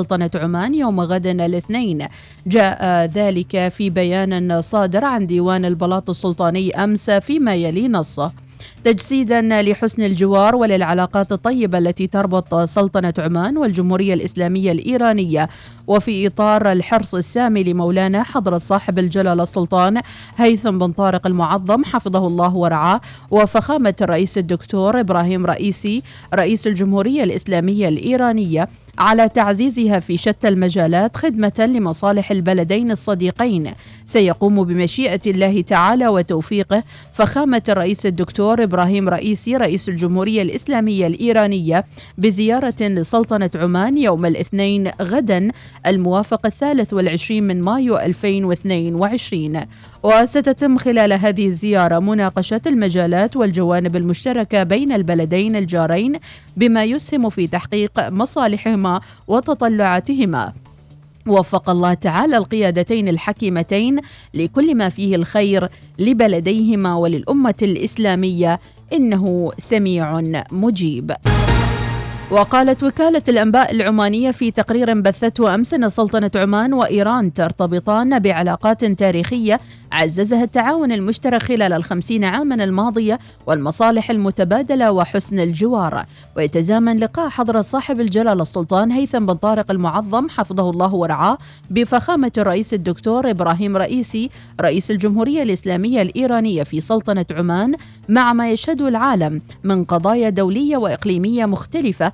سلطنة عمان يوم غد الاثنين. جاء ذلك في بيان صادر عن ديوان البلاط السلطاني أمس فيما يلي نصه. تجسيدا لحسن الجوار وللعلاقات الطيبة التي تربط سلطنة عمان والجمهورية الإسلامية الإيرانية. وفي إطار الحرص السامي لمولانا حضرة صاحب الجلالة السلطان هيثم بن طارق المعظم حفظه الله ورعاه. وفخامة الرئيس الدكتور إبراهيم رئيسي رئيس الجمهورية الإسلامية الإيرانية. على تعزيزها في شتى المجالات خدمة لمصالح البلدين الصديقين. سيقوم بمشيئة الله تعالى وتوفيقه فخامة الرئيس الدكتور إبراهيم رئيسي رئيس الجمهورية الإسلامية الإيرانية بزيارة لسلطنة عمان يوم الاثنين غدا الموافق الثالث والعشرين من مايو 2022 وستتم خلال هذه الزيارة مناقشة المجالات والجوانب المشتركة بين البلدين الجارين بما يسهم في تحقيق مصالحهما وتطلعاتهما. وفق الله تعالى القيادتين الحكيمتين لكل ما فيه الخير لبلديهما وللأمة الإسلامية إنه سميع مجيب. وقالت وكالة الأنباء العمانية في تقرير بثته أمس أن سلطنة عمان وإيران ترتبطان بعلاقات تاريخية عززها التعاون المشترك خلال الخمسين عاما الماضية والمصالح المتبادلة وحسن الجوار. ويتزامن لقاء حضرة صاحب الجلالة السلطان هيثم بن طارق المعظم حفظه الله ورعاه بفخامة الرئيس الدكتور إبراهيم رئيسي رئيس الجمهورية الإسلامية الإيرانية في سلطنة عمان مع ما يشهده العالم من قضايا دولية وإقليمية مختلفة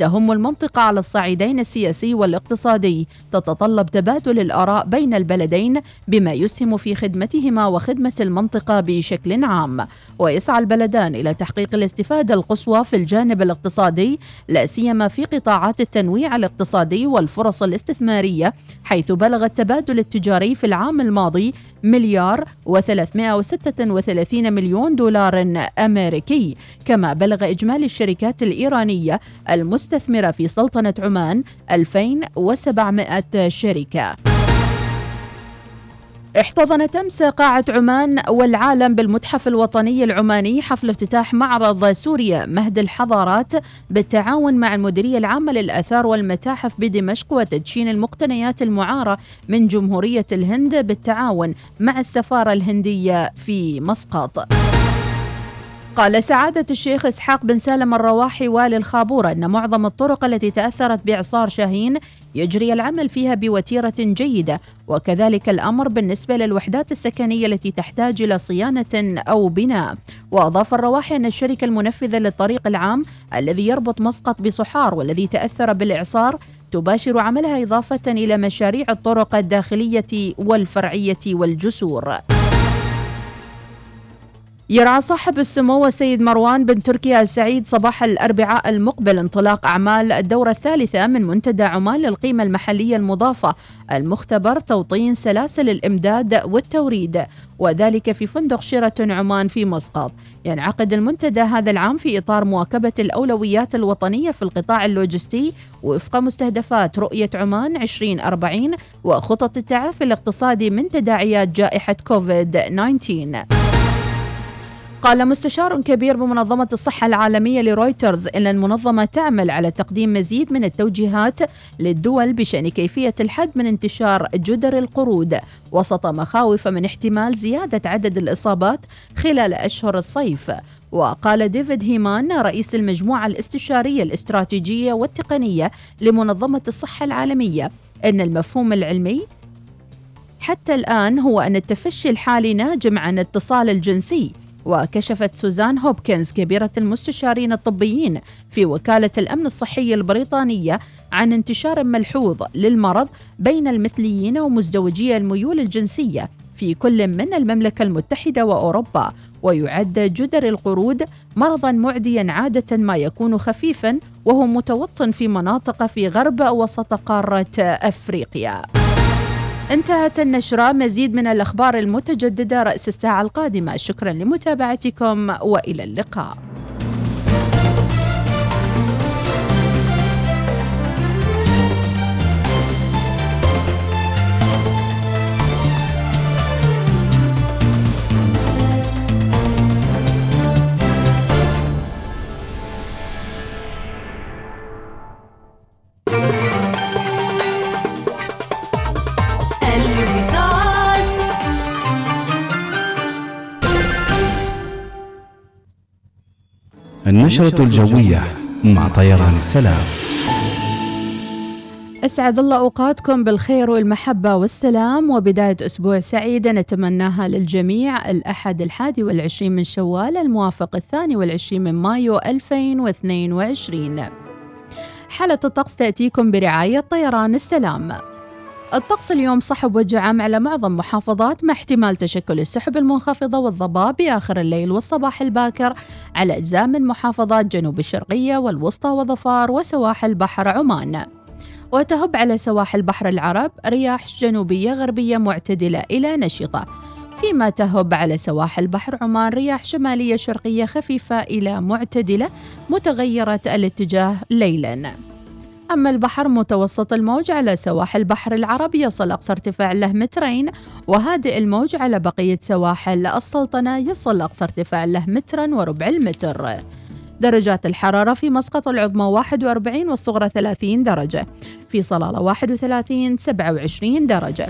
تهم المنطقة على الصعيدين السياسي والاقتصادي. تتطلب تبادل الآراء بين البلدين بما يسهم في خدمتهما وخدمة المنطقة بشكل عام. ويسعى البلدان إلى تحقيق الاستفادة القصوى في الجانب الاقتصادي لا سيما في قطاعات التنويع الاقتصادي والفرص الاستثمارية حيث بلغ التبادل التجاري في العام الماضي مليار و336 مليون دولار أمريكي. كما بلغ إجمالي الشركات الإيرانية المستثمرة في سلطنة عمان 2700 شركة احتضنت أمس قاعة عمان والعالم بالمتحف الوطني العماني حفل افتتاح معرض سوريا مهد الحضارات بالتعاون مع المديرية العامة للآثار والمتاحف بدمشق وتدشين المقتنيات المعارة من جمهورية الهند بالتعاون مع السفارة الهندية في مسقط. قال سعادة الشيخ إسحاق بن سالم الرواحي والي الخابورة أن معظم الطرق التي تأثرت بإعصار شاهين يجري العمل فيها بوتيرة جيدة وكذلك الأمر بالنسبة للوحدات السكنية التي تحتاج إلى صيانة أو بناء. وأضاف الرواحي أن الشركة المنفذة للطريق العام الذي يربط مسقط بصحار والذي تأثر بالإعصار تباشر عملها إضافة إلى مشاريع الطرق الداخلية والفرعية والجسور. يرعى صاحب السمو السيد مروان بن تركيا السعيد صباح الأربعاء المقبل انطلاق أعمال الدورة الثالثة من منتدى عمان للقيمة المحلية المضافة. المختبر توطين سلاسل الإمداد والتوريد وذلك في فندق شيراتون عمان في مسقط. ينعقد المنتدى هذا العام في إطار مواكبة الأولويات الوطنية في القطاع اللوجستي وفق مستهدفات رؤية عمان 2040 وخطط التعافي الاقتصادي من تداعيات جائحة كوفيد 19 قال مستشار كبير بمنظمة الصحة العالمية لرويترز إن المنظمة تعمل على تقديم مزيد من التوجيهات للدول بشأن كيفية الحد من انتشار جدر القرود وسط مخاوف من احتمال زيادة عدد الإصابات خلال أشهر الصيف. وقال ديفيد هيمان رئيس المجموعة الاستشارية الاستراتيجية والتقنية لمنظمة الصحة العالمية أن المفهوم العلمي حتى الآن هو أن التفشي الحالي ناجم عن الاتصال الجنسي. وكشفت سوزان هوبكنز كبيرة المستشارين الطبيين في وكالة الأمن الصحي البريطانية عن انتشار ملحوظ للمرض بين المثليين ومزدوجي الميول الجنسية في كل من المملكة المتحدة وأوروبا ويعد جدر القرود مرضا معديا عادة ما يكون خفيفا وهو متوطن في مناطق في غرب وسط قارة أفريقيا. انتهت النشرة. مزيد من الأخبار المتجددة رأس الساعة القادمة. شكرا لمتابعتكم وإلى اللقاء. النشرة الجوية مع طيران السلام. أسعد الله أوقاتكم بالخير والمحبة والسلام وبداية أسبوع سعيدة نتمناها للجميع. الأحد الحادي والعشرين من شوال الموافق الثاني والعشرين من مايو 2022 حالة الطقس تأتيكم برعاية طيران السلام. الطقس اليوم صحب وجعام على معظم محافظات مع احتمال تشكل السحب المنخفضة والضباب بآخر الليل والصباح الباكر. على أجزاء من محافظات جنوب الشرقية والوسطى وظفار وسواحل بحر عمان. وتهب على سواحل بحر العرب رياح جنوبية غربية معتدلة إلى نشطة. فيما تهب على سواحل بحر عمان رياح شمالية شرقية خفيفة إلى معتدلة متغيرة الاتجاه ليلاً. أما البحر متوسط الموج على سواحل بحر العرب يصل أقصى ارتفاع له مترين وهادئ الموج على بقية سواحل السلطنة يصل أقصى ارتفاع له مترا وربع المتر. درجات الحرارة في مسقط العظمى 41 والصغرى 30 درجة. في صلالة 31 27 درجة.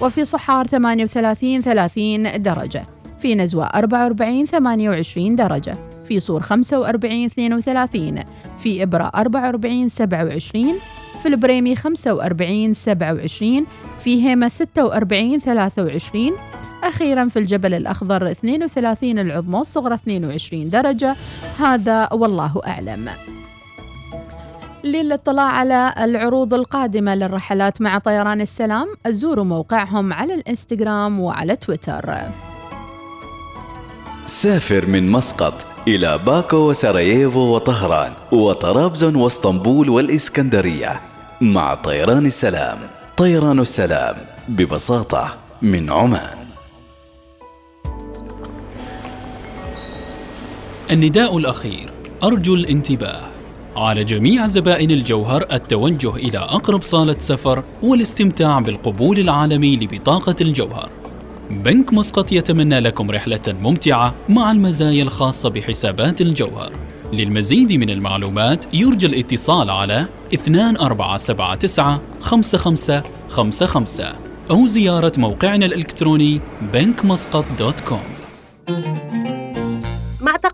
وفي صحار 38 30 درجة. في نزوة 44 28 درجة. في صور 45 32 في إبرة 44 27 في البريمي 45 27 في هيمة 46 23 أخيرا في الجبل الأخضر 32 العظمى الصغرى 22 درجة. هذا والله أعلم. للاطلاع على العروض القادمة للرحلات مع طيران السلام زوروا موقعهم على الإنستغرام وعلى تويتر. سافر من مسقط إلى باكو وسراييفو وطهران وطرابزون واسطنبول والإسكندرية. مع طيران السلام. طيران السلام. ببساطة من عمان. النداء الأخير. أرجو الانتباه. على جميع زبائن الجوهر التوجه إلى أقرب صالة سفر والاستمتاع بالقبول العالمي لبطاقة الجوهر. بنك مسقط يتمنى لكم رحلة ممتعة مع المزايا الخاصة بحسابات الجوهر. للمزيد من المعلومات يرجى الاتصال على 2479 5555 أو زيارة موقعنا الإلكتروني مع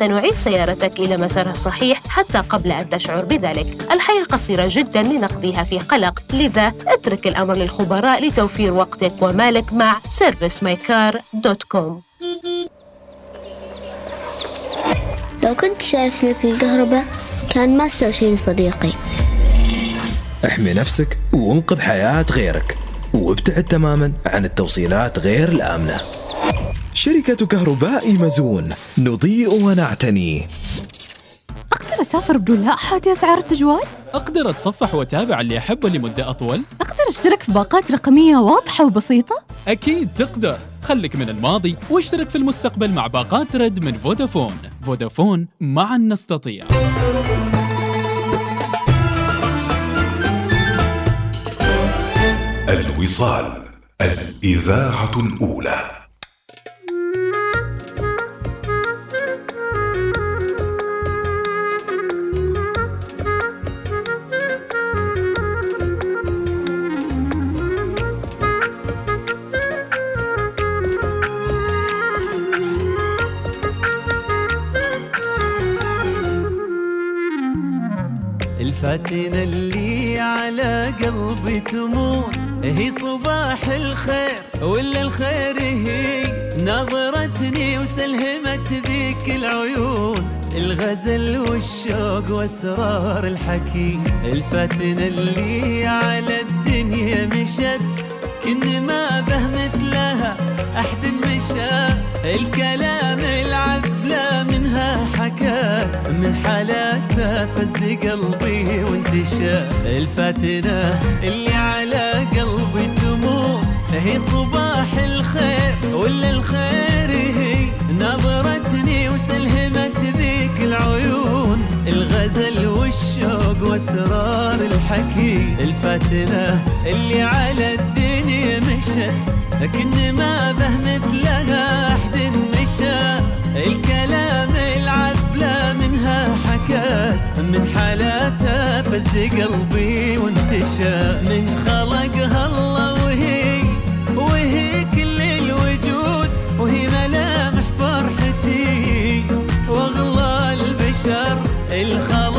سنعيد سيارتك إلى مسارها الصحيح حتى قبل أن تشعر بذلك. الحياة قصيرة جدا لنقضيها في قلق. لذا اترك الأمر للخبراء لتوفير وقتك ومالك مع servicemycar.com لو كنت شايف سلك الكهرباء كان ما استوى صديقي. احمي نفسك وانقذ حياة غيرك. وابتعد تماما عن التوصيلات غير الآمنة. شركة كهرباء مزون نضيء ونعتني أقدر أسافر بدون لا أحد أسعار التجوال؟ أقدر أتصفح وأتابع اللي أحبه لمدة أطول؟ أقدر أشترك في باقات رقمية واضحة وبسيطة؟ أكيد تقدر خلك من الماضي واشترك في المستقبل مع باقات رد من فودافون فودافون معا نستطيع الوصال الإذاعة الأولى الفاتنة اللي على قلبي تمون هي صباح الخير ولا الخير هي؟ نظرتني وسلهمت ذيك العيون. الغزل والشوق واسرار الحكي الفاتنة اللي على الدنيا مشت. كن ما به مثلها الكلام العذلة منها حكات من حالاتها فز قلبي وانتشى. الفاتنة اللي على قلبي تموت. هي صباح الخير ولا الخير هي؟ نظرتني وسلهمت ذيك العيون. واسرار الحكي. الفاتنة اللي على الدنيا مشت لكن ما به مثلها أحد مشى الكلام العذب لا منها حكت من حالاتها فز قلبي وانتشى. من خلقها الله وهي وهي كل الوجود وهي ملامح فرحتي. وأغلى البشر الخلايق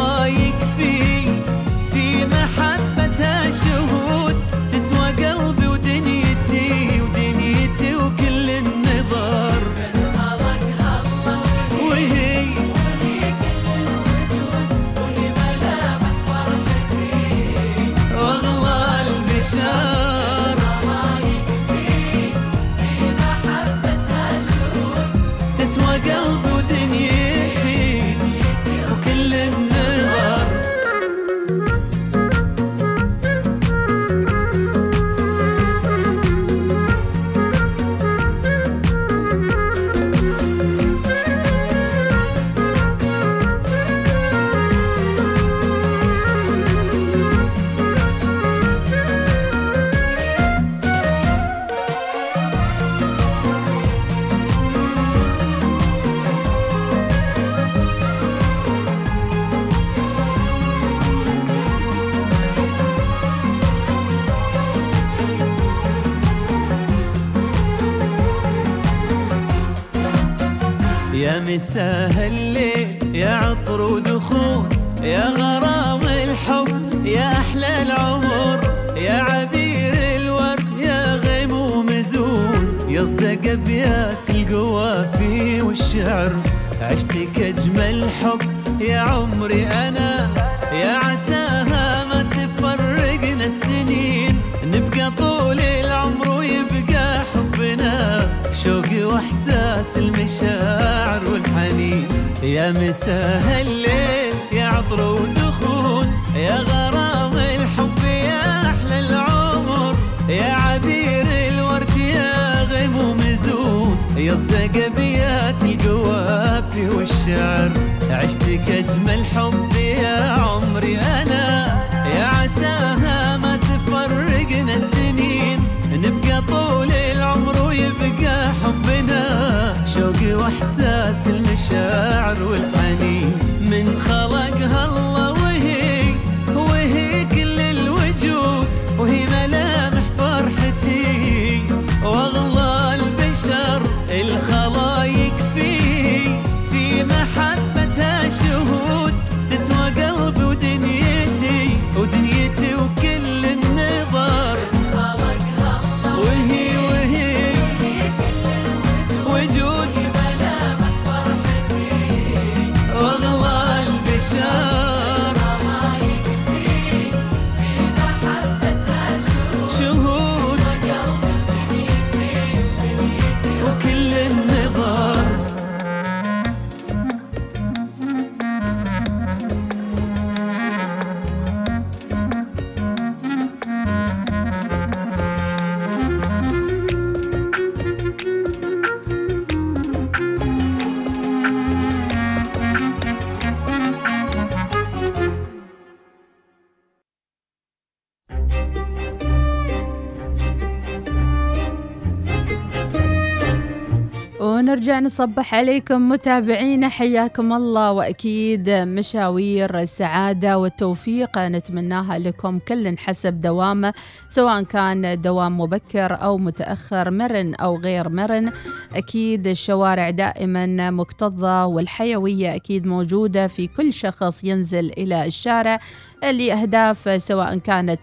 نصبح عليكم متابعينا حياكم الله. وأكيد مشاوير السعادة والتوفيق نتمناها لكم كل حسب دوامه سواء كان دوام مبكر أو متأخر مرن أو غير مرن. أكيد الشوارع دائما مكتظة والحيوية أكيد موجودة في كل شخص ينزل إلى الشارع لأهداف سواء كانت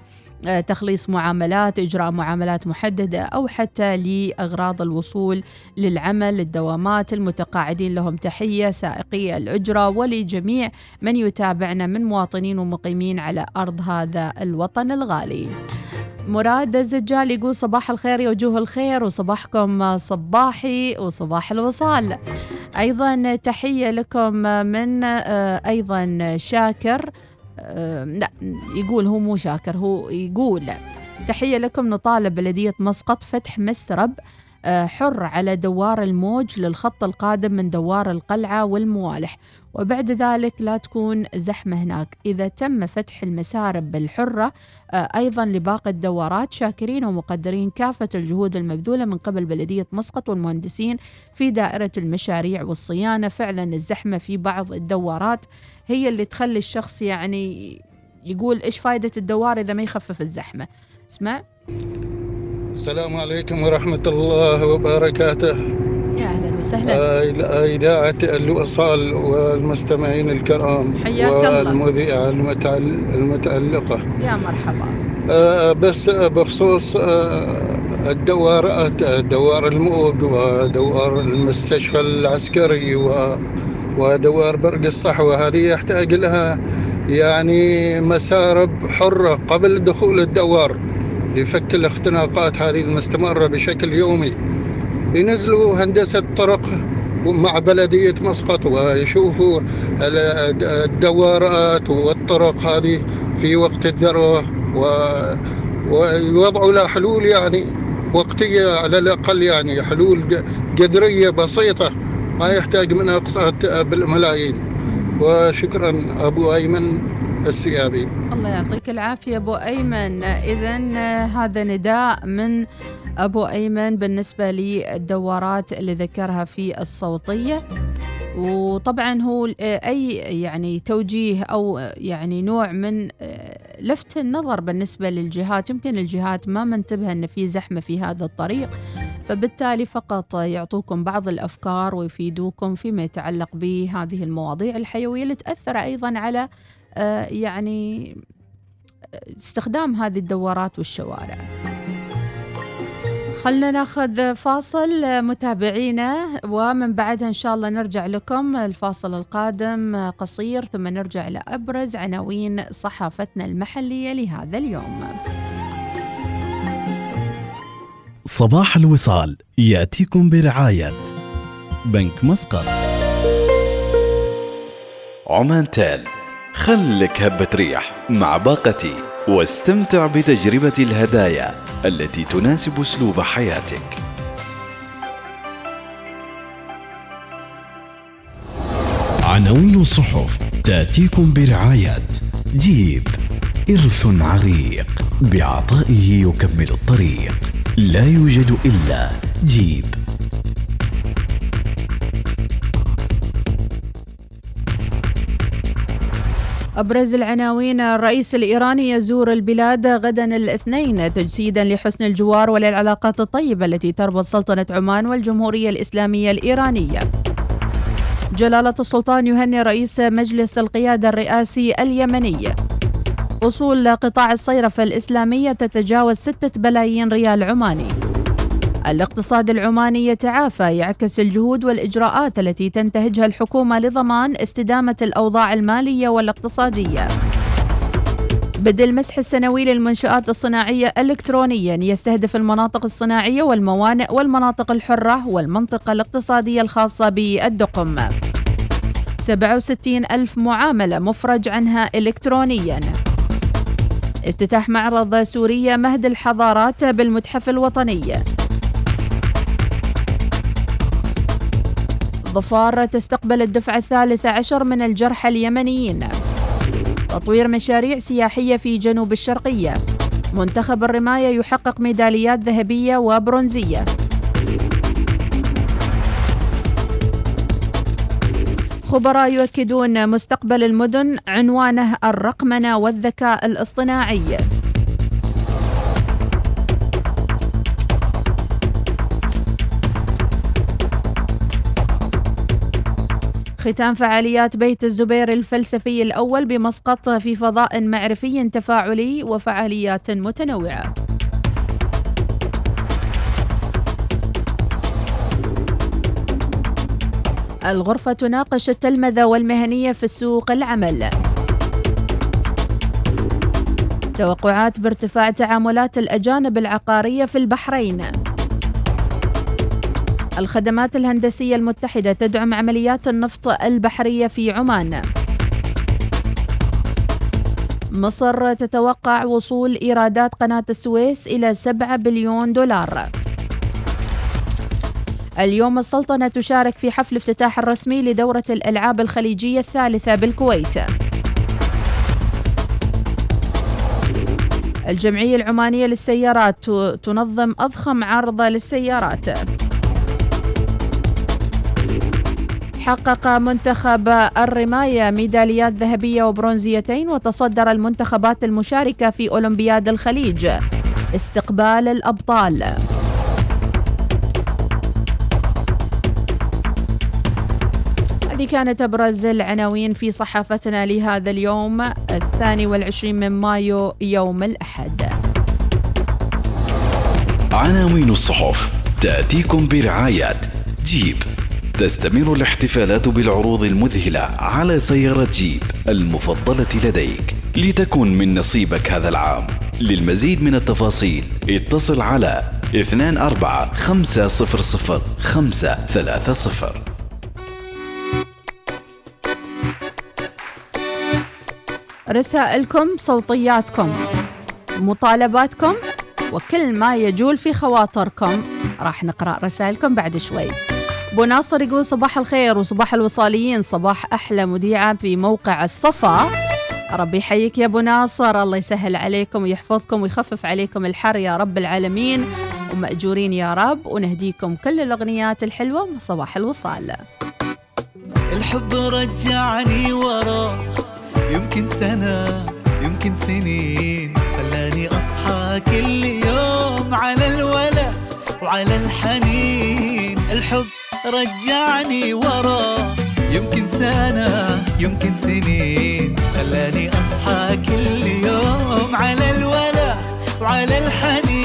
تخليص معاملات إجراء معاملات محددة أو حتى لأغراض الوصول للعمل الدوامات المتقاعدين لهم تحية سائقي الأجرة. ولجميع من يتابعنا من مواطنين ومقيمين على أرض هذا الوطن الغالي. مراد الزجال يقول صباح الخير يا وجوه الخير وصباحكم صباحي وصباح الوصال. أيضا تحية لكم من آه، أيضا شاكر. آه، لا يقول هو مو شاكر هو يقول تحية لكم نطالب بلدية مسقط فتح مسرب حر على دوار الموج للخط القادم من دوار القلعة والموالح. وبعد ذلك لا تكون زحمة هناك. إذا تم فتح المسارب الحرة آه، أيضا لباقي الدوارات شاكرين ومقدرين كافة الجهود المبذولة من قبل بلدية مسقط والمهندسين في دائرة المشاريع والصيانة. فعلا الزحمة في بعض الدوارات هي اللي تخلي الشخص يعني يقول إيش فايدة الدوار إذا ما يخفف الزحمة. اسمع. السلام عليكم ورحمة الله وبركاته. يا أهلا وسهلا. آه، إذاعة الوصال والمستمعين الكرام حياك الله. والمذيعة المتألقة. يا مرحبا. آه، بس بخصوص آه، الدوارات دوار الموج ودوار المستشفى العسكري و- ودوار برق الصحوة هذه يحتاج لها يعني مسارب حرة قبل دخول الدوار. لفك الاختناقات هذه المستمرة بشكل يومي. ينزلوا هندسة طرق مع بلدية مسقط ويشوفوا ال- الدوارات والطرق هذه في وقت الذروة و- ويوضعوا لها حلول يعني وقتية على الأقل يعني حلول جذرية بسيطة ما يحتاج منها أقساط بالملايين. وشكرا أبو أيمن. السيابي. الله يعطيك العافية أبو أيمن. إذا هذا نداء من أبو أيمن بالنسبة للدوارات اللي ذكرها في الصوتية. وطبعا هو أي يعني توجيه أو يعني نوع من لفت النظر بالنسبة للجهات. يمكن الجهات ما منتبهة أن في زحمة في هذا الطريق. فبالتالي فقط يعطوكم بعض الأفكار ويفيدوكم فيما يتعلق بهذه المواضيع الحيوية اللي تأثر أيضا على آه، يعني استخدام هذه الدوارات والشوارع. خلنا ناخذ فاصل آه، متابعينا ومن بعدها إن شاء الله نرجع لكم. الفاصل القادم آه، قصير ثم نرجع لابرز عناوين صحافتنا المحلية لهذا اليوم. صباح الوصال يأتيكم برعاية بنك مسقط. عمان تال خلك هبة ريح مع باقتي واستمتع بتجربة الهدايا التي تناسب أسلوب حياتك. عناوين الصحف تأتيكم برعاية جيب إرث عريق بعطائه يكمل الطريق. لا يوجد إلا جيب. أبرز العناوين الرئيس الإيراني يزور البلاد غدا الاثنين تجسيدا لحسن الجوار وللعلاقات الطيبة التي تربط سلطنة عمان والجمهورية الإسلامية الإيرانية. جلالة السلطان يهني رئيس مجلس القيادة الرئاسي اليمني. أصول قطاع الصيرفة الإسلامية تتجاوز ستة بلايين ريال عماني. الاقتصاد العماني يتعافى يعكس الجهود والإجراءات التي تنتهجها الحكومة لضمان استدامة الأوضاع المالية والاقتصادية. بدء المسح السنوي للمنشآت الصناعية إلكترونيا. يستهدف المناطق الصناعية والموانئ والمناطق الحرة والمنطقة الاقتصادية الخاصة بالدقم. 67 ألف معاملة مفرج عنها إلكترونيا. افتتاح معرض سوريا مهد الحضارات بالمتحف الوطني. ظفار تستقبل الدفعة الثالثة عشر من الجرحى اليمنيين. تطوير مشاريع سياحية في جنوب الشرقية. منتخب الرماية يحقق ميداليات ذهبية وبرونزية. خبراء يؤكدون مستقبل المدن عنوانه الرقمنة والذكاء الاصطناعي. ختام فعاليات بيت الزبير الفلسفي الأول بمسقط في فضاء معرفي تفاعلي وفعاليات متنوعة. الغرفة تناقش التلمذة والمهنية في السوق العمل. توقعات بارتفاع تعاملات الأجانب العقارية في البحرين. الخدمات الهندسية المتحدة تدعم عمليات النفط البحرية في عمان. مصر تتوقع وصول إيرادات قناة السويس إلى 7 بليون دولار. اليوم السلطنة تشارك في حفل افتتاح الرسمي لدورة الألعاب الخليجية الثالثة بالكويت. الجمعية العمانية للسيارات تنظم أضخم عرض للسيارات. حقق منتخب الرماية ميداليات ذهبية وبرونزيتين وتصدر المنتخبات المشاركة في أولمبياد الخليج. استقبال الأبطال. هذه كانت أبرز العناوين في صحافتنا لهذا اليوم الثاني والعشرين من مايو يوم الأحد. عناوين الصحف تأتيكم برعاية جيب. تستمر الاحتفالات بالعروض المذهلة على سيارة جيب المفضلة لديك. لتكن من نصيبك هذا العام. للمزيد من التفاصيل اتصل على 24 500 530 رسائلكم صوتياتكم مطالباتكم وكل ما يجول في خواطركم. راح نقرأ رسائلكم بعد شوي. أبو ناصر يقول صباح الخير وصباح الوصاليين صباح أحلى مذيعة في موقع الصفا. ربي يحييك يا أبو ناصر الله يسهل عليكم ويحفظكم ويخفف عليكم الحر يا رب العالمين. ومأجورين يا رب ونهديكم كل الأغنيات الحلوة صباح الوصال. الحب رجعني ورا يمكن سنة يمكن سنين. خلاني أصحى كل يوم على الولا وعلى الحنين. الحب رجعني ورا. يمكن سنة يمكن سنين. خلاني أصحى كل يوم على الولا وعلى الحنين.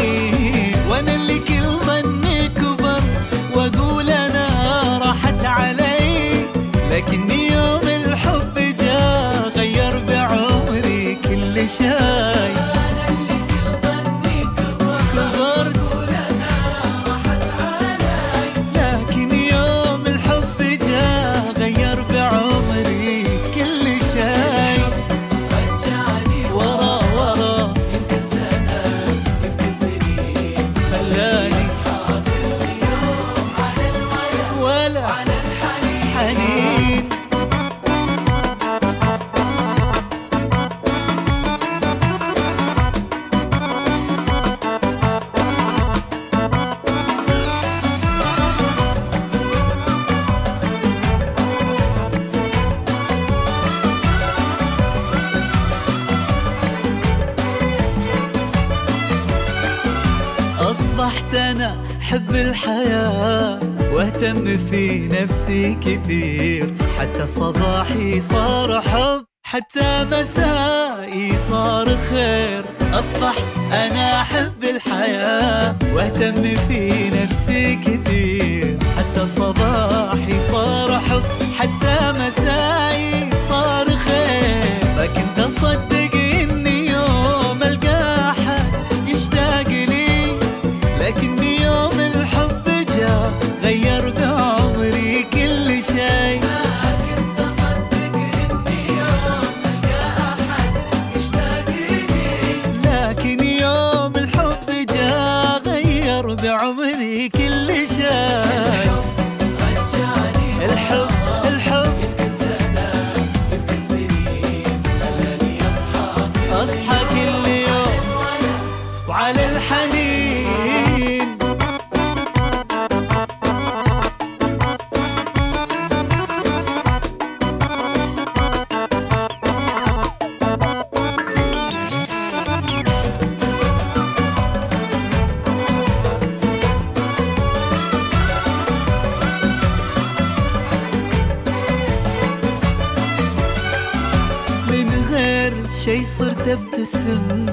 الحياة واهتم في نفسي كثير. حتى صباحي صار حب حتى مسائي صار خير. أصبحت أنا أحب الحياة واهتم في شي صرت ابتسم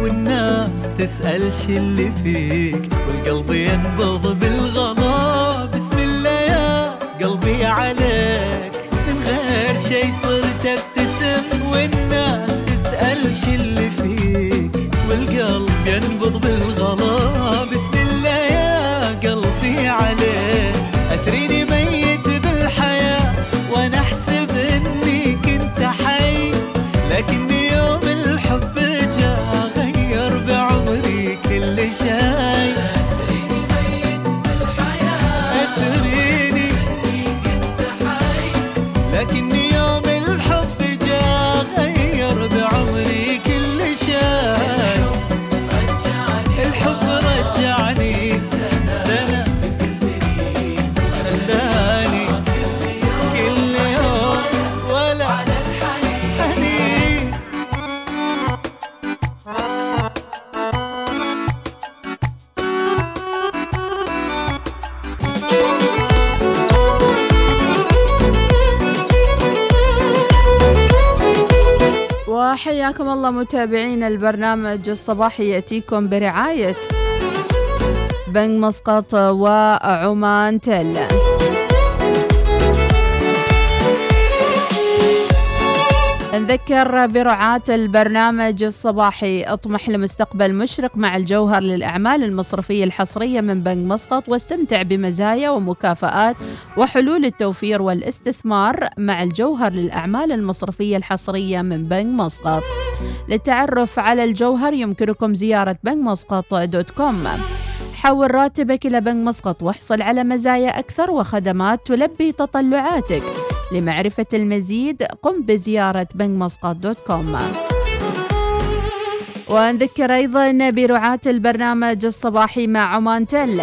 والناس تسأل شي اللي فيك. والقلب ينبض بالغلا. بسم الله يا قلبي عليك. من غير شي صرت ابتسم والناس تسأل شي اللي فيك. والقلب ينبض بالغلا. متابعين البرنامج الصباحي يأتيكم برعاية بنك مسقط وعمان تل. نذكر برعاة البرنامج الصباحي اطمح لمستقبل مشرق مع الجوهر للأعمال المصرفية الحصرية من بنك مسقط واستمتع بمزايا ومكافآت وحلول التوفير والاستثمار مع الجوهر للأعمال المصرفية الحصرية من بنك مسقط. للتعرف على الجوهر يمكنكم زيارة بنك مسقط dot com. حول راتبك إلى بنك مسقط واحصل على مزايا أكثر وخدمات تلبي تطلعاتك. لمعرفة المزيد قم بزيارة بنك dot com. ونذكر أيضا برعاة البرنامج الصباحي مع عمان تل.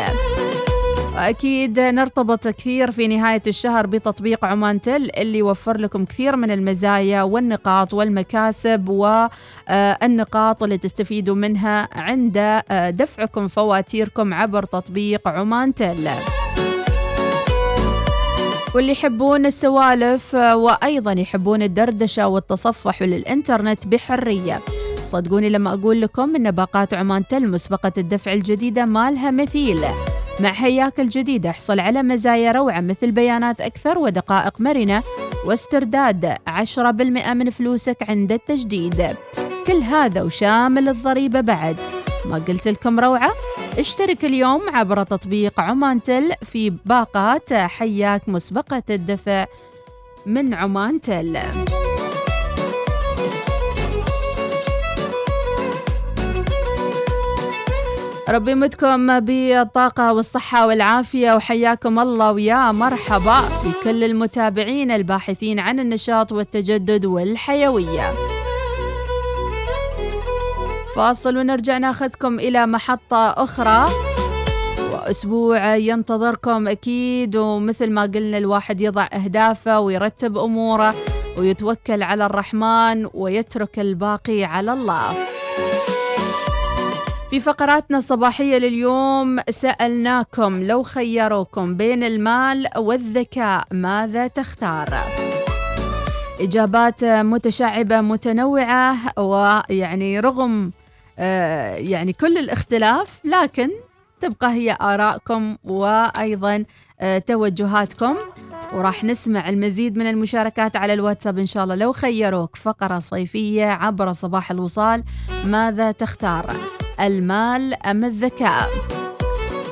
وأكيد نرتبط كثير في نهاية الشهر بتطبيق عمان تل اللي يوفر لكم كثير من المزايا والنقاط والمكاسب والنقاط اللي تستفيدوا منها عند دفعكم فواتيركم عبر تطبيق عمان تل. واللي يحبون السوالف وأيضا يحبون الدردشة والتصفح للإنترنت بحرية. صدقوني لما أقول لكم أن باقات عمان تل مسبقة الدفع الجديدة ما لها مثيل. مع هياكل جديدة احصل على مزايا روعة مثل بيانات أكثر ودقائق مرنة واسترداد 10% من فلوسك عند التجديد. كل هذا وشامل الضريبة بعد. ما قلت لكم روعة؟ اشترك اليوم عبر تطبيق عمان تل في باقات حياك مسبقة الدفع من عمان تل ربي يمدكم بالطاقة والصحة والعافية وحياكم الله ويا مرحبا بكل المتابعين الباحثين عن النشاط والتجدد والحيوية فاصل ونرجع ناخذكم إلى محطة أخرى وأسبوع ينتظركم أكيد ومثل ما قلنا الواحد يضع أهدافه ويرتب أموره ويتوكل على الرحمن ويترك الباقي على الله في فقراتنا الصباحية لليوم سألناكم لو خيروكم بين المال والذكاء ماذا تختار؟ إجابات متشعبة متنوعة ويعني رغم يعني كل الاختلاف لكن تبقى هي آرائكم وأيضا آه توجهاتكم. وراح نسمع المزيد من المشاركات على الواتساب إن شاء الله. لو خيروك فقرة صيفية عبر صباح الوصال ماذا تختار؟ المال أم الذكاء؟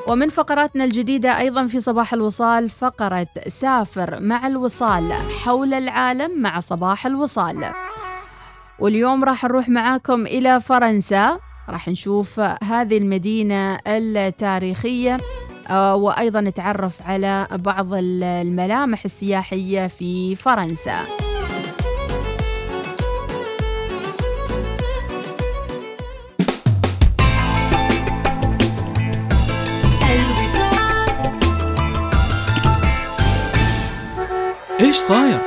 ومن فقراتنا الجديدة أيضا في صباح الوصال فقرة سافر مع الوصال حول العالم مع صباح الوصال. واليوم راح نروح معاكم إلى فرنسا راح نشوف هذه المدينة التاريخية وأيضا نتعرف على بعض الملامح السياحية في فرنسا إيش صاير؟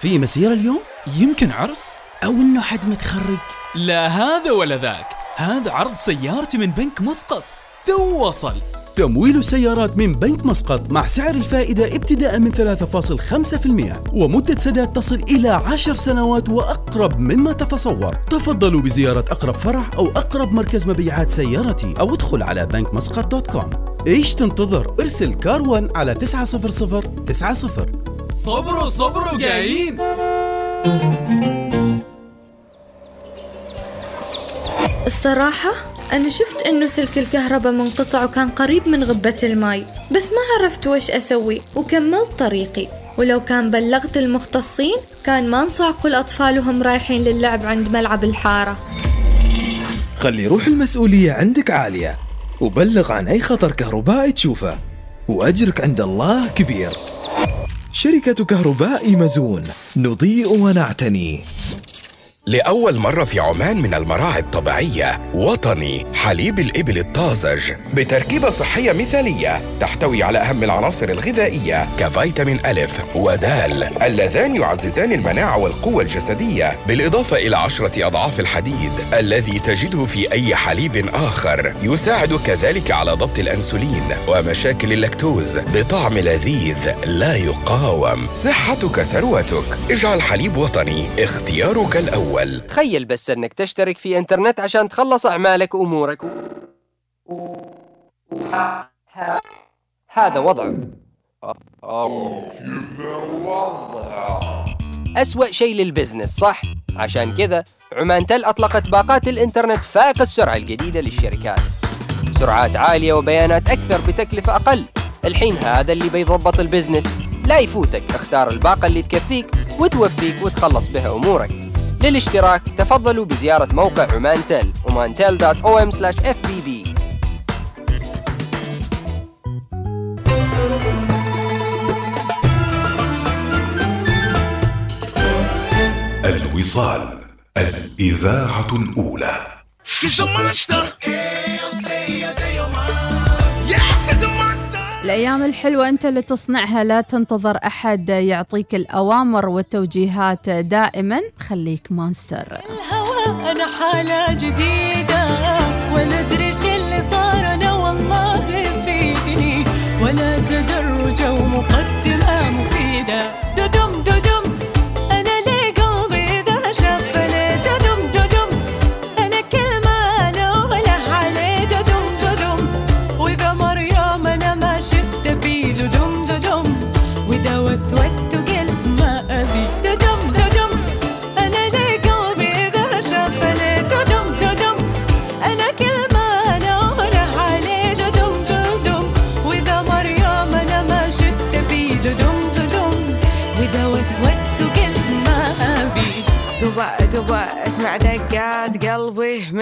في مسيرة اليوم؟ يمكن عرس؟ أو إنه حد متخرج؟ لا هذا ولا ذاك. هذا عرض سيارتي من بنك مسقط. تو وصل. تمويل السيارات من بنك مسقط مع سعر الفائدة ابتداء من 3.5% ومدة سداد تصل إلى 10 سنوات وأقرب مما تتصور. تفضلوا بزيارة أقرب فرع أو أقرب مركز مبيعات سيارتي أو ادخل على بنك مسقط dot com. إيش تنتظر؟ ارسل كار 1 على 90090 صبروا صبروا جايين. الصراحة أنا شفت إنه سلك الكهرباء منقطع وكان قريب من غبة الماي بس ما عرفت وش أسوي وكملت طريقي. ولو كان بلغت المختصين كان ما نصعقوا الأطفال وهم رايحين للعب عند ملعب الحارة. خلي روح المسؤولية عندك عالية وبلغ عن أي خطر كهربائي تشوفه وأجرك عند الله كبير. شركة كهرباء مزون نضيء ونعتني. لأول مرة في عمان من المراعي الطبيعية وطني حليب الإبل الطازج بتركيبة صحية مثالية تحتوي على أهم العناصر الغذائية كفيتامين ألف ودال اللذان يعززان المناعة والقوة الجسدية بالإضافة إلى عشرة أضعاف الحديد الذي تجده في أي حليب آخر يساعد كذلك على ضبط الأنسولين ومشاكل اللاكتوز بطعم لذيذ لا يقاوم. صحتك ثروتك. اجعل حليب وطني اختيارك الأول. تخيل بس أنك تشترك في إنترنت عشان تخلص أعمالك وأمورك. هذا وضع. أسوأ شيء لل business صح؟ عشان كذا عمان تل أطلقت باقات الإنترنت فائق السرعة الجديدة للشركات. سرعات عالية وبيانات أكثر بتكلفة أقل. الحين هذا اللي بيضبط البزنس. لا يفوتك اختار الباقة اللي تكفيك وتوفيك وتخلص بها أمورك. للاشتراك تفضلوا بزيارة موقع عمان تل omantel.om/fbb الوصال الإذاعة الأولى She's a monster. الأيام الحلوة أنت اللي تصنعها لا تنتظر أحد يعطيك الأوامر والتوجيهات دائما. خليك مونستر الهوى أنا حالة جديدة ولا أدري اللي صار. أنا والله فيني ولا تدرج ومقدمة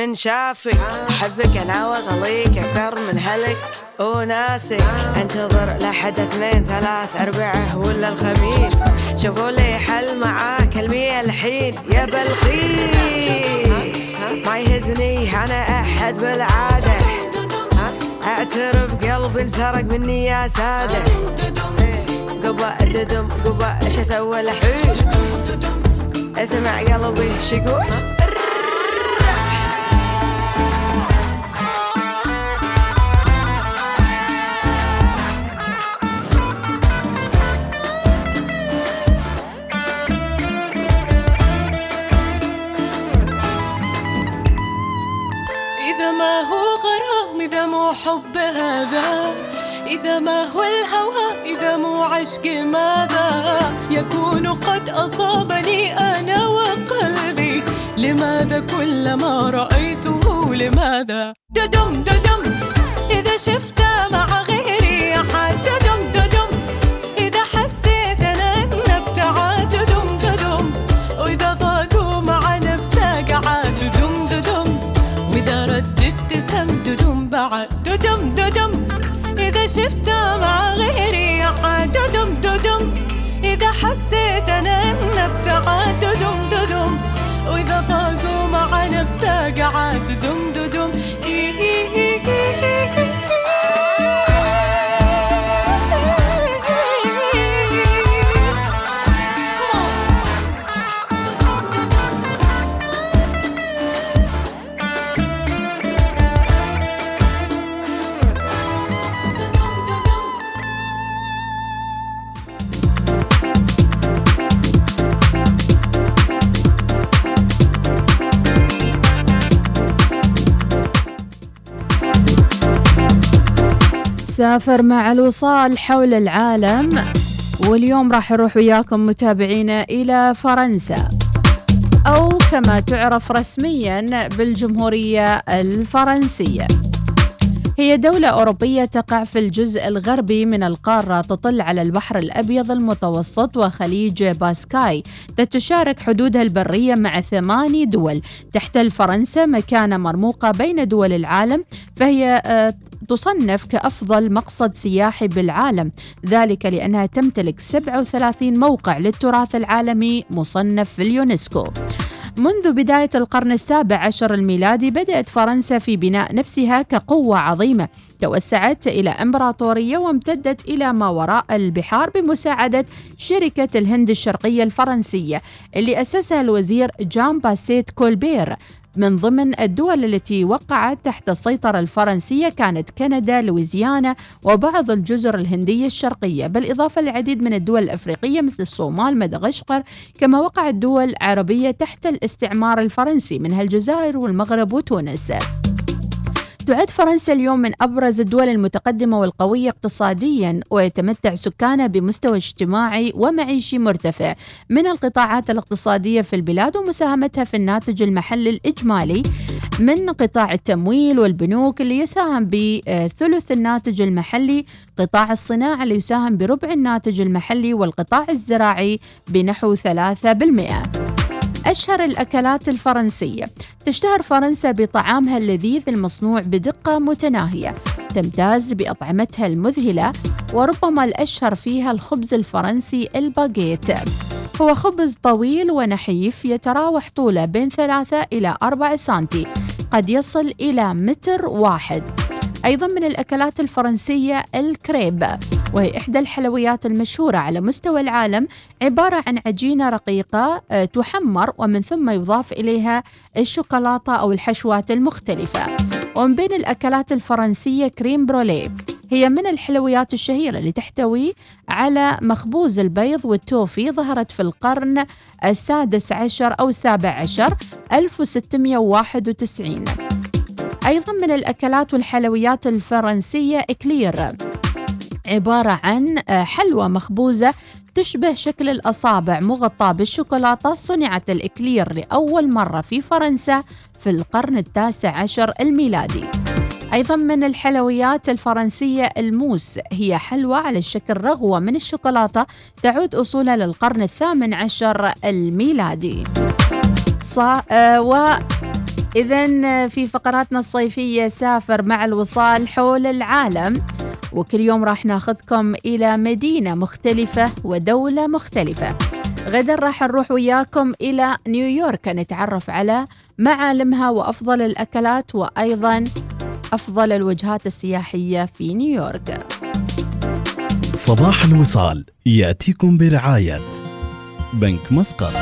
من شافك. أحبك أنا وأغليك أكثر من هلك. وناسك أنتظر لحد اثنين ثلاث أربعة ولا الخميس. شوفوا لي حل معاك المية الحين يا بلقيس ما يهزني أنا أحد بالعادة. أعترف قلبي انسرق مني يا سادة. قبا ددم قبا إيش أسوي الحين أسمع قلبي شقول هو غرام إذا مو حب هذا؟ إذا ما هو الهوى إذا مو عشق ماذا؟ يكون قد أصابني أنا وقلبي. لماذا كل ما رأيته؟ لماذا؟ ددم ددم. إذا شفت مع غيري أحد ددم ددم إذا شفت مع غيري سافر مع الوصال حول العالم واليوم راح نروح وياكم متابعينا إلى فرنسا. أو كما تعرف رسميا بالجمهورية الفرنسية. هي دولة أوروبية تقع في الجزء الغربي من القارة تطل على البحر الأبيض المتوسط وخليج باسكاي تشارك حدودها البرية مع ثماني دول. تحتل فرنسا مكانة مرموقة بين دول العالم فهي آه، تصنف كأفضل مقصد سياحي بالعالم. ذلك لأنها تمتلك 37 موقع للتراث العالمي مصنف في اليونسكو. منذ بداية القرن السابع عشر الميلادي بدأت فرنسا في بناء نفسها كقوة عظيمة. توسعت إلى إمبراطورية وامتدت إلى ما وراء البحار بمساعدة شركة الهند الشرقية الفرنسية اللي أسسها الوزير جان باتيست كولبير. من ضمن الدول التي وقعت تحت السيطرة الفرنسية كانت كندا، لويزيانا وبعض الجزر الهندية الشرقية، بالإضافة للعديد من الدول الأفريقية مثل الصومال، مدغشقر، كما وقعت دول عربية تحت الاستعمار الفرنسي منها الجزائر والمغرب وتونس. تعد فرنسا اليوم من أبرز الدول المتقدمة والقوية اقتصاديا ويتمتع سكانها بمستوى اجتماعي ومعيشي مرتفع. من القطاعات الاقتصادية في البلاد ومساهمتها في الناتج المحلي الإجمالي من قطاع التمويل والبنوك اللي يساهم بثلث الناتج المحلي قطاع الصناعة اللي يساهم بربع الناتج المحلي والقطاع الزراعي بنحو 3% أشهر الأكلات الفرنسية. تشتهر فرنسا بطعامها اللذيذ المصنوع بدقة متناهية. تمتاز بأطعمتها المذهلة وربما الأشهر فيها الخبز الفرنسي الباغيت هو خبز طويل ونحيف يتراوح طوله بين ثلاثة إلى أربعة سنتي. قد يصل إلى متر واحد. أيضا من الأكلات الفرنسية الكريب. وهي إحدى الحلويات المشهورة على مستوى العالم عبارة عن عجينة رقيقة آه، تحمر ومن ثم يضاف إليها الشوكولاتة أو الحشوات المختلفة. ومن بين الأكلات الفرنسية crème brûlée. هي من الحلويات الشهيرة اللي تحتوي على مخبوز البيض والتوفي ظهرت في القرن السادس عشر أو السابع عشر 1691 أيضا من الأكلات والحلويات الفرنسية éclair. عبارة عن آه، حلوى مخبوزة تشبه شكل الأصابع مغطاة بالشوكولاتة صنعت ال éclair لأول مرة في فرنسا في القرن التاسع عشر الميلادي. أيضا من الحلويات الفرنسية الموس هي حلوى على الشكل رغوة من الشوكولاتة تعود أصولها للقرن الثامن عشر الميلادي. صا آه و إذا في فقراتنا الصيفية سافر مع الوصال حول العالم وكل يوم راح ناخذكم إلى مدينة مختلفة ودولة مختلفة. غدا راح نروح وياكم إلى نيويورك نتعرف على معالمها وأفضل الأكلات وأيضا أفضل الوجهات السياحية في نيويورك. صباح الوصال يأتيكم برعاية بنك مسقط.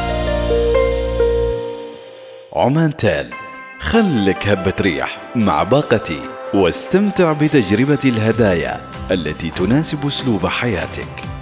عمان تال خلك هبة ريح مع باقتي واستمتع بتجربة الهدايا التي تناسب أسلوب حياتك.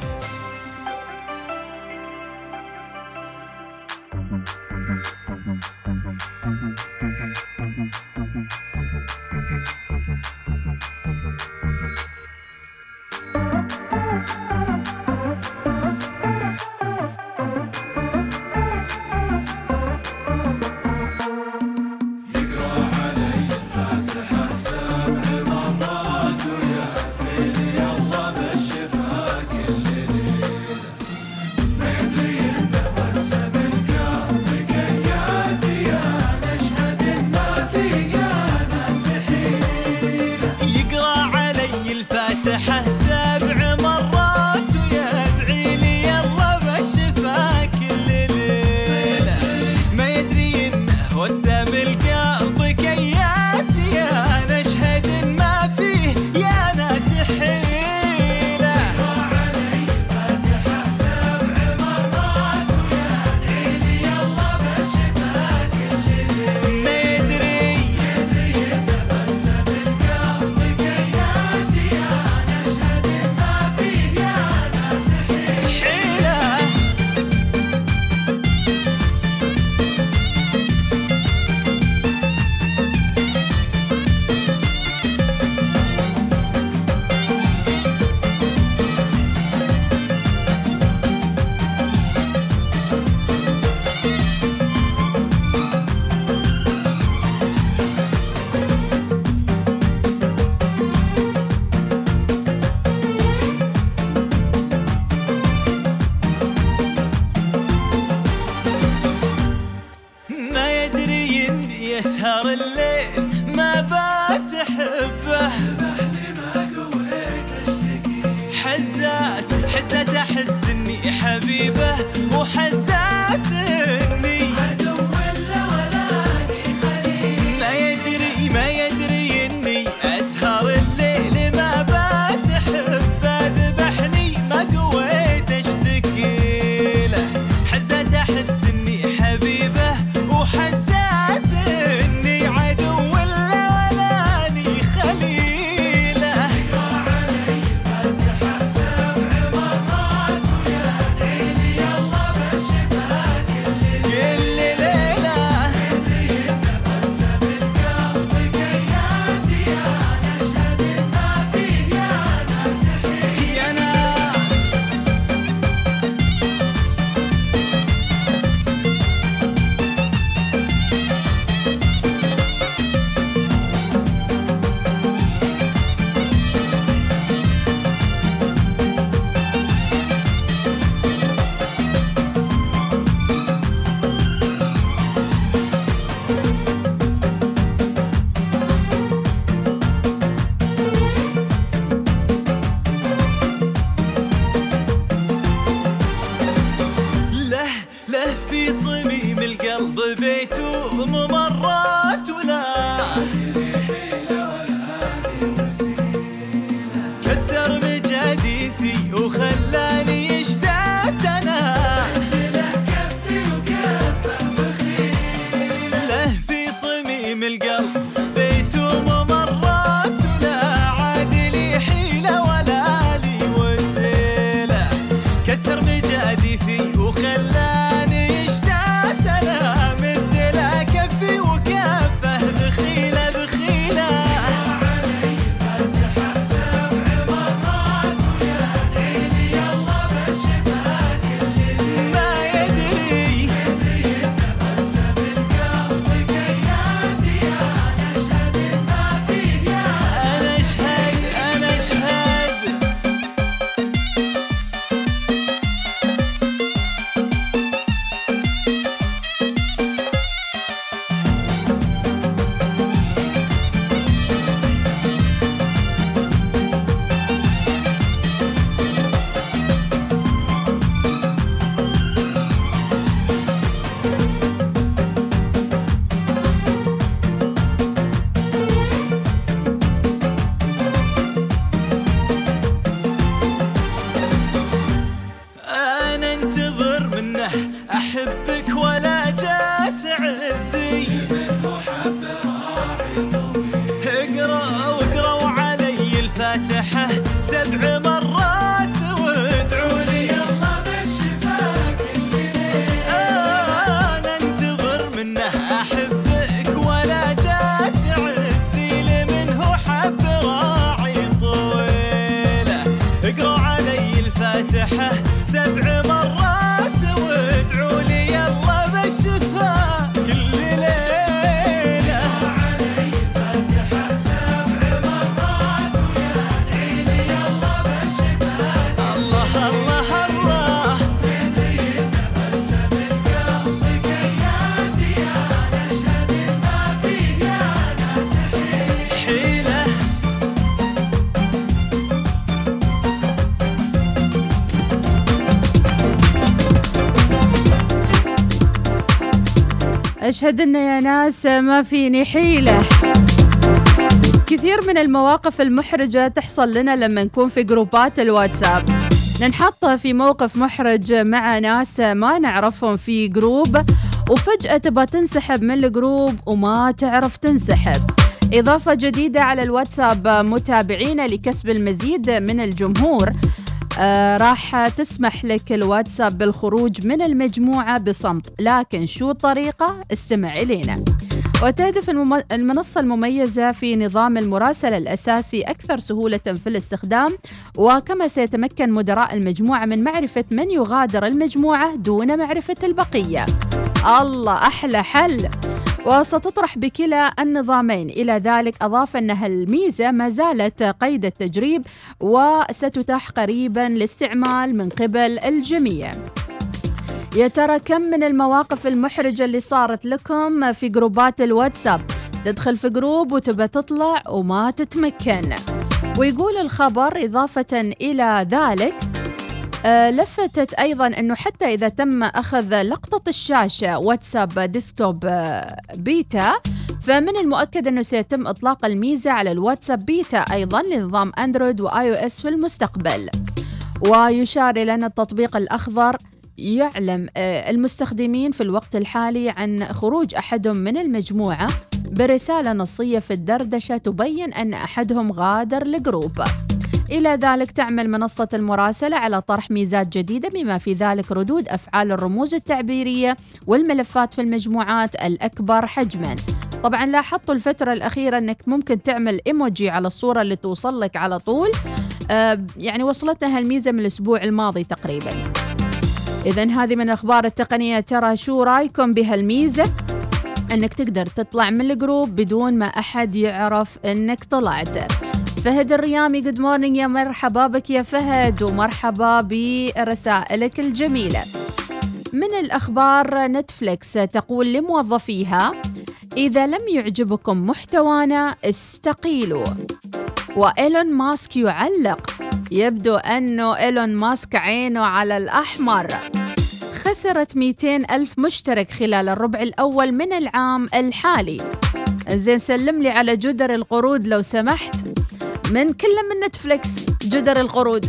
أشهد أن يا ناس ما فيني حيلة. كثير من المواقف المحرجة تحصل لنا لما نكون في جروبات الواتساب. ننحط في موقف محرج مع ناس ما نعرفهم في group وفجأة تبغى تنسحب من ال group وما تعرف تنسحب. إضافة جديدة على الواتساب متابعين لكسب المزيد من الجمهور. آه راح تسمح لك الواتساب بالخروج من المجموعة بصمت لكن شو الطريقة؟ استمع إلينا وتهدف. المنصة المميزة في نظام المراسلة الأساسي أكثر سهولة في الاستخدام وكما سيتمكن مدراء المجموعة من معرفة من يغادر المجموعة دون معرفة البقية الله أحلى حل وستطرح بكلا النظامين. إلى ذلك أضاف أنها الميزة ما زالت قيد التجريب وستتاح قريبا للاستعمال من قبل الجميع. يا ترى كم من المواقف المحرجة اللي صارت لكم في جروبات الواتساب؟ تدخل في group وتبى تطلع وما تتمكن. ويقول الخبر إضافة إلى ذلك لفتت أيضا أنه حتى إذا تم أخذ لقطة الشاشة واتساب desktop آه، بيتا فمن المؤكد أنه سيتم إطلاق الميزة على الواتساب بيتا أيضا لنظام أندرويد و iOS في المستقبل. ويشار إلى أن التطبيق الأخضر يعلم آه، المستخدمين في الوقت الحالي عن خروج أحدهم من المجموعة برسالة نصية في الدردشة تبين أن أحدهم غادر الجروب. إلى ذلك تعمل منصة المراسلة على طرح ميزات جديدة بما في ذلك ردود أفعال الرموز التعبيرية والملفات في المجموعات الأكبر حجماً. طبعا لاحظتوا الفترة الأخيرة أنك ممكن تعمل إيموجي على الصورة اللي توصل لك على طول. آه يعني وصلتنا هالميزة من الأسبوع الماضي تقريباً. إذا هذه من أخبار التقنية. ترى شو رأيكم بهالميزة؟ أنك تقدر تطلع من ال group بدون ما أحد يعرف أنك طلعت. فهد الريامي good morning يا مرحبا بك يا فهد ومرحبا برسائلك الجميلة. من الأخبار نتفليكس تقول لموظفيها إذا لم يعجبكم محتوانا استقيلوا. وإيلون ماسك يعلق يبدو أنه إيلون ماسك عينه على الأحمر. خسرت 200 ألف مشترك خلال الربع الأول من العام الحالي. زين سلم لي على جدر القرود لو سمحت. من كل من نتفليكس جدر القرود.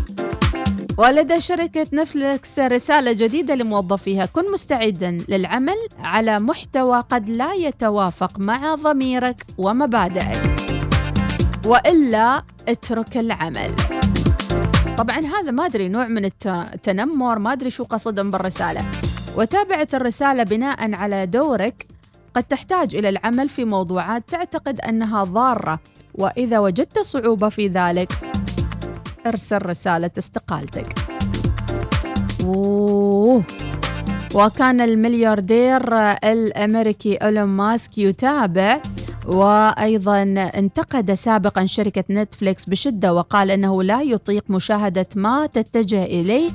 ولدى شركة نتفليكس رسالة جديدة لموظفيها. كن مستعدا للعمل على محتوى قد لا يتوافق مع ضميرك ومبادئك. وإلا اترك العمل. طبعا هذا ما أدري نوع من التنمر ما أدري شو قصدهم بالرسالة. وتابعت الرسالة بناء على دورك قد تحتاج إلى العمل في موضوعات تعتقد أنها ضارة. وإذا وجدت صعوبة في ذلك ارسل رسالة استقالتك أوه. وكان الملياردير الأمريكي إيلون ماسك يتابع وأيضا انتقد سابقا شركة نتفليكس بشدة وقال أنه لا يطيق مشاهدة ما تتجه إليه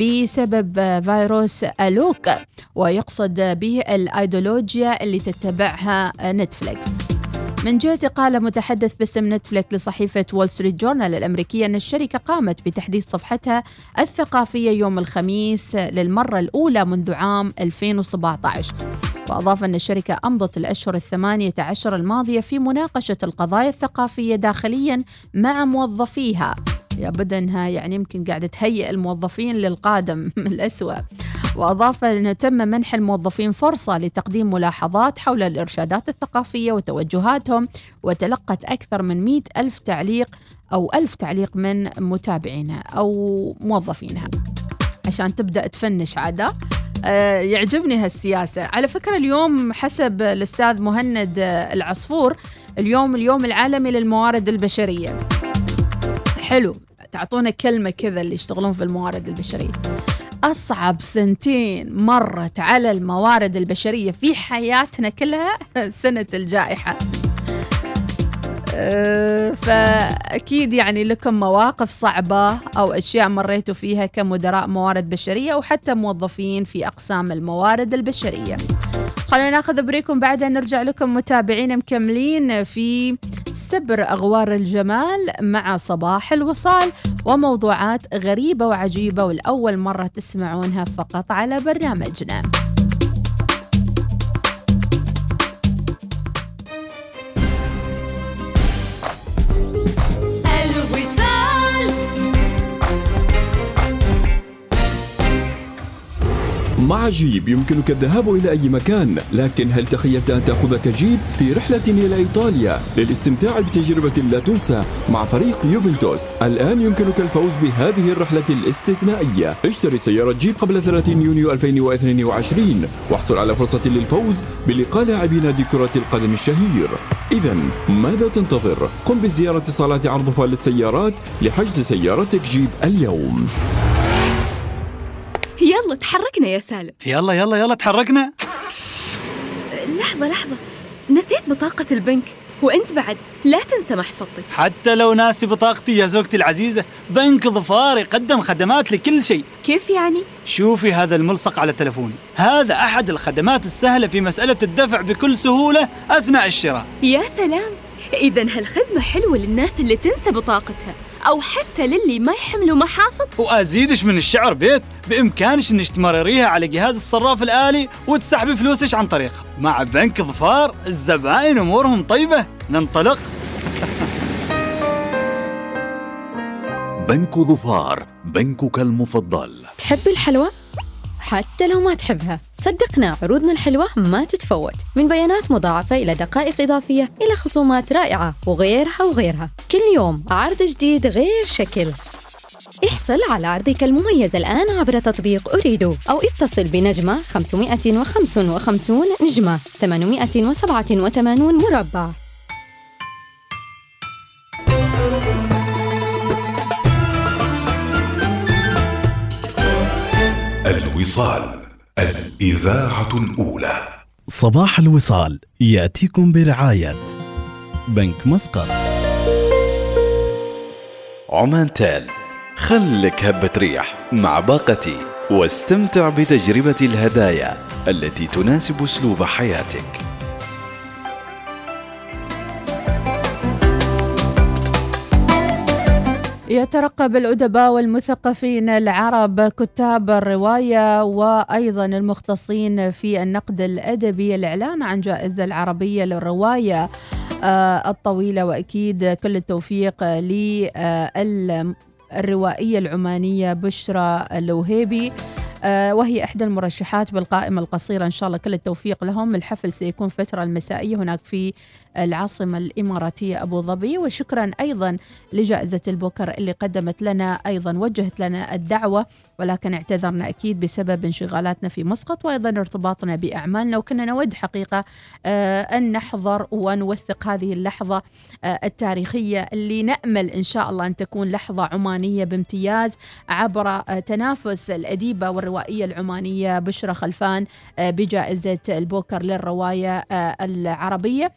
بسبب فيروس ال woke ويقصد به الأيديولوجيا اللي تتبعها نتفليكس من جهة قال متحدث باسم نتفليكس لصحيفة وول ستريت جورنال الأمريكية أن الشركة قامت بتحديث صفحتها الثقافية يوم الخميس للمرة الأولى منذ عام 2017 وأضاف أن الشركة أمضت الأشهر الثمانية عشر الماضية في مناقشة القضايا الثقافية داخليا مع موظفيها. يا بدنها يعني يمكن قاعدة تهيئ الموظفين للقادم الأسوأ. وأضاف أنه تم منح الموظفين فرصة لتقديم ملاحظات حول الإرشادات الثقافية وتوجهاتهم وتلقت أكثر من مئة ألف تعليق أو ألف تعليق من متابعينها أو موظفينها عشان تبدأ تفنش عادة آه، يعجبني هالسياسة. على فكرة اليوم حسب الأستاذ مهند آه، العصفور اليوم اليوم العالمي للموارد البشرية. حلو تعطونا كلمة كذا اللي يشتغلون في الموارد البشرية. أصعب سنتين مرت على الموارد البشرية في حياتنا كلها سنة الجائحة. أه، فأكيد يعني لكم مواقف صعبة أو أشياء مريتوا فيها كمدراء موارد بشرية أو حتى موظفين في أقسام الموارد البشرية. خلونا ناخذ بريكم بعدها نرجع لكم متابعين مكملين في سبر أغوار الجمال مع صباح الوصال وموضوعات غريبة وعجيبة والأول مرة تسمعونها فقط على برنامجنا. مع جيب يمكنك الذهاب إلى أي مكان لكن هل تخيلت أن تأخذك جيب في رحلة إلى إيطاليا؟ للاستمتاع بتجربة لا تنسى مع فريق يوفنتوس. الآن يمكنك الفوز بهذه الرحلة الاستثنائية. اشتري سيارة جيب قبل 30 يونيو 2022 واحصل على فرصة للفوز بلقاء لاعبي نادي كرة القدم الشهير. إذا ماذا تنتظر؟ قم بزيارة صالات عرض فال للسيارات لحجز سيارتك جيب اليوم. يلا تحركنا يا سالم. يلا يلا يلا تحركنا. لحظة لحظة. نسيت بطاقة البنك وأنت بعد لا تنسى محفظتك حتى لو ناسي بطاقتي يا زوجتي العزيزة بنك ظفار يقدم خدمات لكل شيء. كيف يعني؟ شوفي هذا الملصق على تلفوني. هذا أحد الخدمات السهلة في مسألة الدفع بكل سهولة أثناء الشراء. يا سلام. إذا هالخدمة حلوة للناس اللي تنسى بطاقتها. أو حتى للي ما يحملوا محافظ؟ وأزيدش من الشعر بيت بإمكانش إنك تمرريها على جهاز الصراف الآلي وتسحبي فلوسك عن طريقها. مع بنك ظفار الزبائن أمورهم طيبة. ننطلق. بنك ظفار بنكك المفضل. تحب الحلوى؟ حتى لو ما تحبها. صدقنا عروضنا الحلوة ما تتفوت. من بيانات مضاعفة إلى دقائق إضافية إلى خصومات رائعة وغيرها وغيرها. كل يوم عرض جديد غير شكل. احصل على عرضك المميز الآن عبر تطبيق أريدو أو اتصل بنجمة 555 نجمة 887 مربع. الوصال الإذاعة الأولى. صباح الوصال يأتيكم برعاية بنك مسقط. عمان تال خلك هبة ريح مع باقتي واستمتع بتجربة الهدايا التي تناسب أسلوب حياتك. يترقب الأدباء والمثقفين العرب كتاب الرواية وأيضا المختصين في النقد الأدبي. الإعلان عن جائزة العربية للرواية آه، الطويلة وأكيد كل التوفيق للروائية العمانية بشرى الوهيبي. آه، وهي إحدى المرشحات بالقائمة القصيرة. إن شاء الله كل التوفيق لهم. الحفل سيكون فترة المسائية هناك في العاصمة الإماراتية أبو ظبي وشكرا أيضا لجائزة البوكر اللي قدمت لنا أيضا وجهت لنا الدعوة ولكن اعتذرنا أكيد بسبب انشغالاتنا في مسقط وأيضا ارتباطنا بأعمالنا وكنا نود حقيقة آه، أن نحضر ونوثق هذه اللحظة آه، التاريخية اللي نأمل إن شاء الله أن تكون لحظة عمانية بامتياز عبر آه، تنافس الأديبة والروائية العمانية بشرى خلفان بجائزة البوكر للرواية العربية.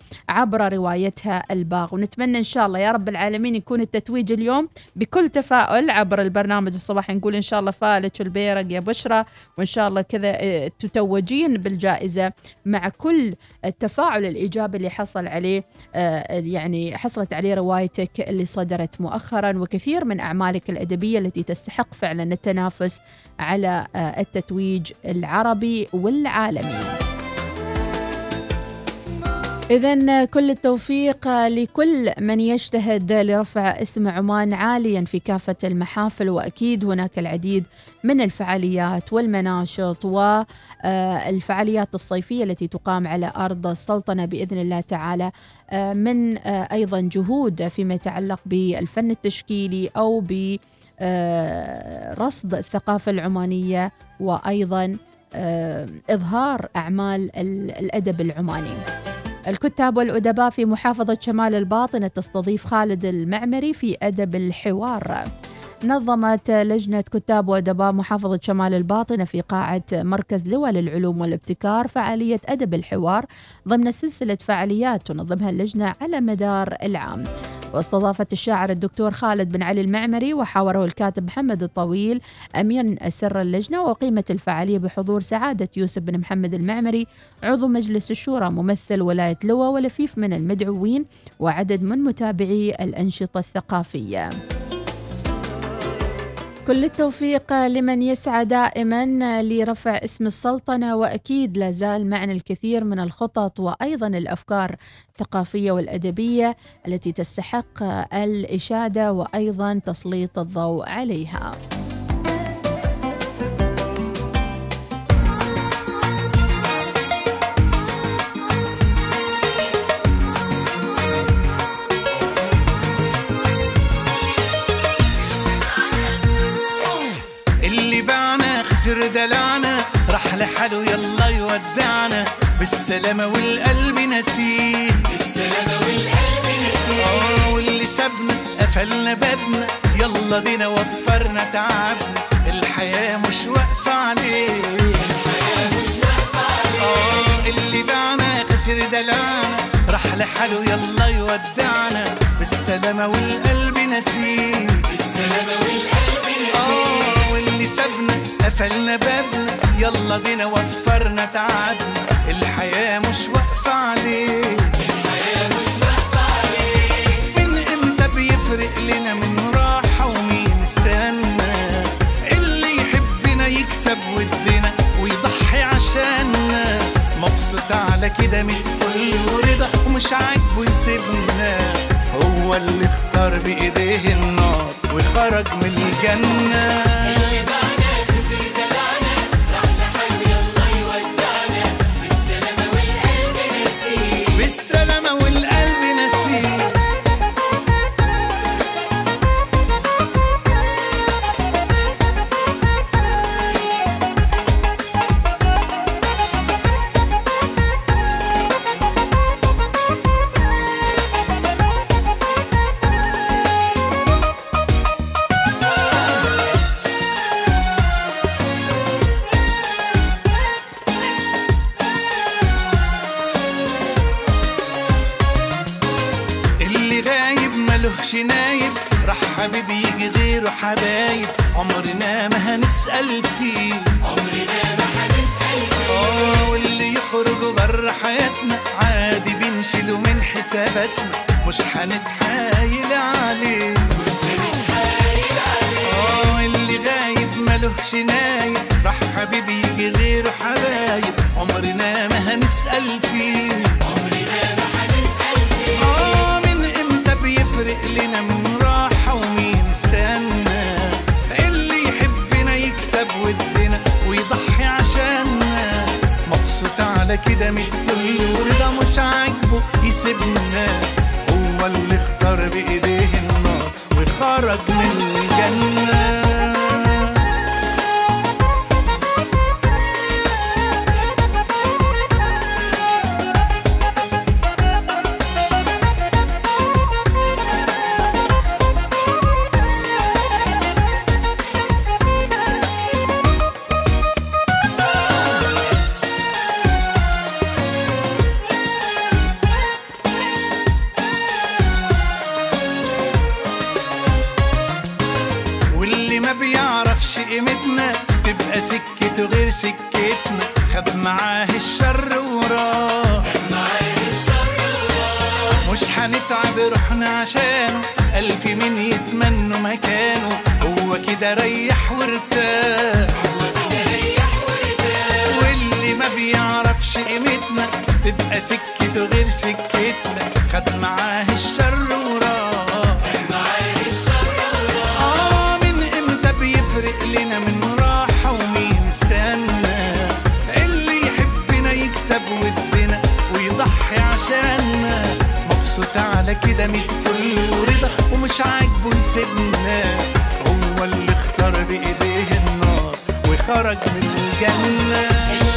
روايتها الباغ. ونتمنى إن شاء الله يا رب العالمين يكون التتويج اليوم بكل تفاؤل عبر البرنامج الصباحي نقول إن شاء الله فالك البيرق يا بشرى وإن شاء الله كذا آه، تتوجين بالجائزة مع كل التفاعل الإيجابي اللي حصل عليه آه، يعني حصلت عليه روايتك اللي صدرت مؤخرا وكثير من أعمالك الأدبية التي تستحق فعلا التنافس على آه، التتويج العربي والعالمي. إذا كل التوفيق لكل من يجتهد لرفع اسم عمان عاليا في كافة المحافل وأكيد هناك العديد من الفعاليات والمناشط والفعاليات الصيفية التي تقام على أرض السلطنة بإذن الله تعالى من أيضا جهود فيما يتعلق بالفن التشكيلي أو ب آه، رصد الثقافة العمانية وأيضا إظهار أعمال ال- الأدب العماني. الكتاب والأدباء في محافظة شمال الباطنة تستضيف خالد المعمري في أدب الحوار. نظمت لجنة كتاب وأدباء محافظة شمال الباطنة في قاعة مركز لواء للعلوم والابتكار فعالية أدب الحوار ضمن سلسلة فعاليات تنظمها اللجنة على مدار العام. واستضافت الشاعر الدكتور خالد بن علي المعمري وحاوره الكاتب محمد الطويل أمين سر اللجنة وقيمت الفعالية بحضور سعادة يوسف بن محمد المعمري عضو مجلس الشورى ممثل ولاية لوا ولفيف من المدعوين وعدد من متابعي الأنشطة الثقافية. كل التوفيق لمن يسعى دائما لرفع اسم السلطنة وأكيد لا زال معنا الكثير من الخطط وأيضا الأفكار الثقافية والأدبية التي تستحق الإشادة وأيضا تسليط الضوء عليها. دلعنا راح لحاله يلا يودعنا. بالسلامة والقلب نسيه بالسلامة والقلب نسيه آه واللي سابنا قفلنا بابنا. يلا بينا وفرنا تعبنا. الحياة مش واقفة عليه. الحياة مش واقفة عليه. آه اللي باعنا خسر دلعنا راح لحاله يلا يودعنا. بالسلامة والقلب نسيه بالسلامة والقلب آه واللي سابنا قفلنا بابنا يلا بينا وفرنا تعبنا الحياة مش واقفة عليه الحياة مش واقفة عليه من إمتى بيفرق لنا من راحة ومين استنى؟ اللي يحبنا يكسب ودنا ويضحي عشاننا. مبسوط على كده من الفل ورضا ومش عاجبه يسيبنا. هو اللي اختار بإيديه النار وخرج من الجنة. حساباتنا مش هنتحايل عليه. آه اللي غايب ملهش نايب. راح حبيب يجي غيره حبايب. عمرنا ما هنسأل فيه عمرنا ما هنسأل فيه. آه من إمتى بيفرق لنا على كده الفل ورضا مش عاجبه يسيبنا هو اللي اختار بإيديه النار وخرج من الجنة. كده ريح وارتاح واللي ما بيعرفش قيمتنا تبقى سكته غير سكتنا. خد معاه الشر وراه. آه من إمتى بيفرق لنا من راحة ومين استنى؟ اللي يحبنا يكسب ودنا ويضحي عشاننا. مبسوط على كده ميت فل ورضا ومش عاجبه يسيبنا. اختار بايديه النار وخرج من الجنة.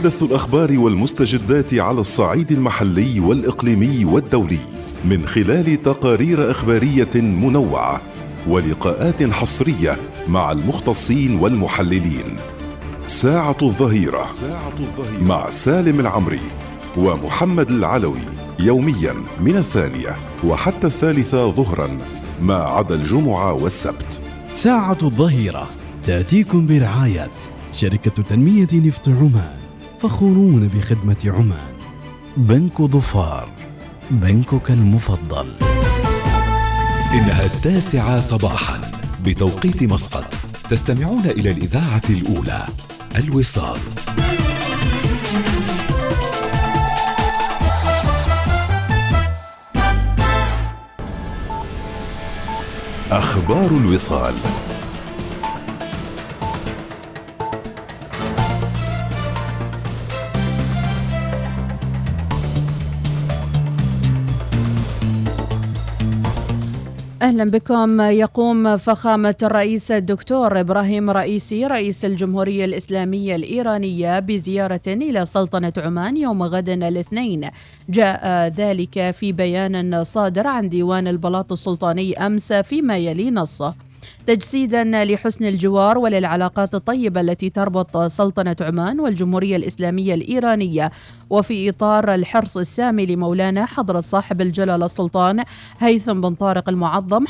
أحدث الأخبار والمستجدات على الصعيد المحلي والإقليمي والدولي من خلال تقارير إخبارية منوعة ولقاءات حصرية مع المختصين والمحللين. ساعة الظهيرة مع سالم العمري ومحمد العلوي يوميا من الثانية وحتى الثالثة ظهرا ما عدا الجمعة والسبت. ساعة الظهيرة تأتيكم برعاية شركة تنمية نفط عمان فخورون بخدمة عمان. بنك ظفار بنكك المفضل. إنها التاسعة صباحا بتوقيت مسقط. تستمعون إلى الإذاعة الأولى الوصال. أخبار الوصال. أهلا بكم. يقوم فخامة الرئيس الدكتور إبراهيم رئيسي رئيس الجمهورية الإسلامية الإيرانية بزيارة إلى سلطنة عمان يوم غد الاثنين. جاء ذلك في بيان صادر عن ديوان البلاط السلطاني أمس فيما يلي نصه. تجسيدا لحسن الجوار وللعلاقات الطيبة التي تربط سلطنة عمان والجمهورية الإسلامية الإيرانية. وفي إطار الحرص السامي لمولانا حضرة صاحب الجلالة السلطان هيثم بن طارق المعظم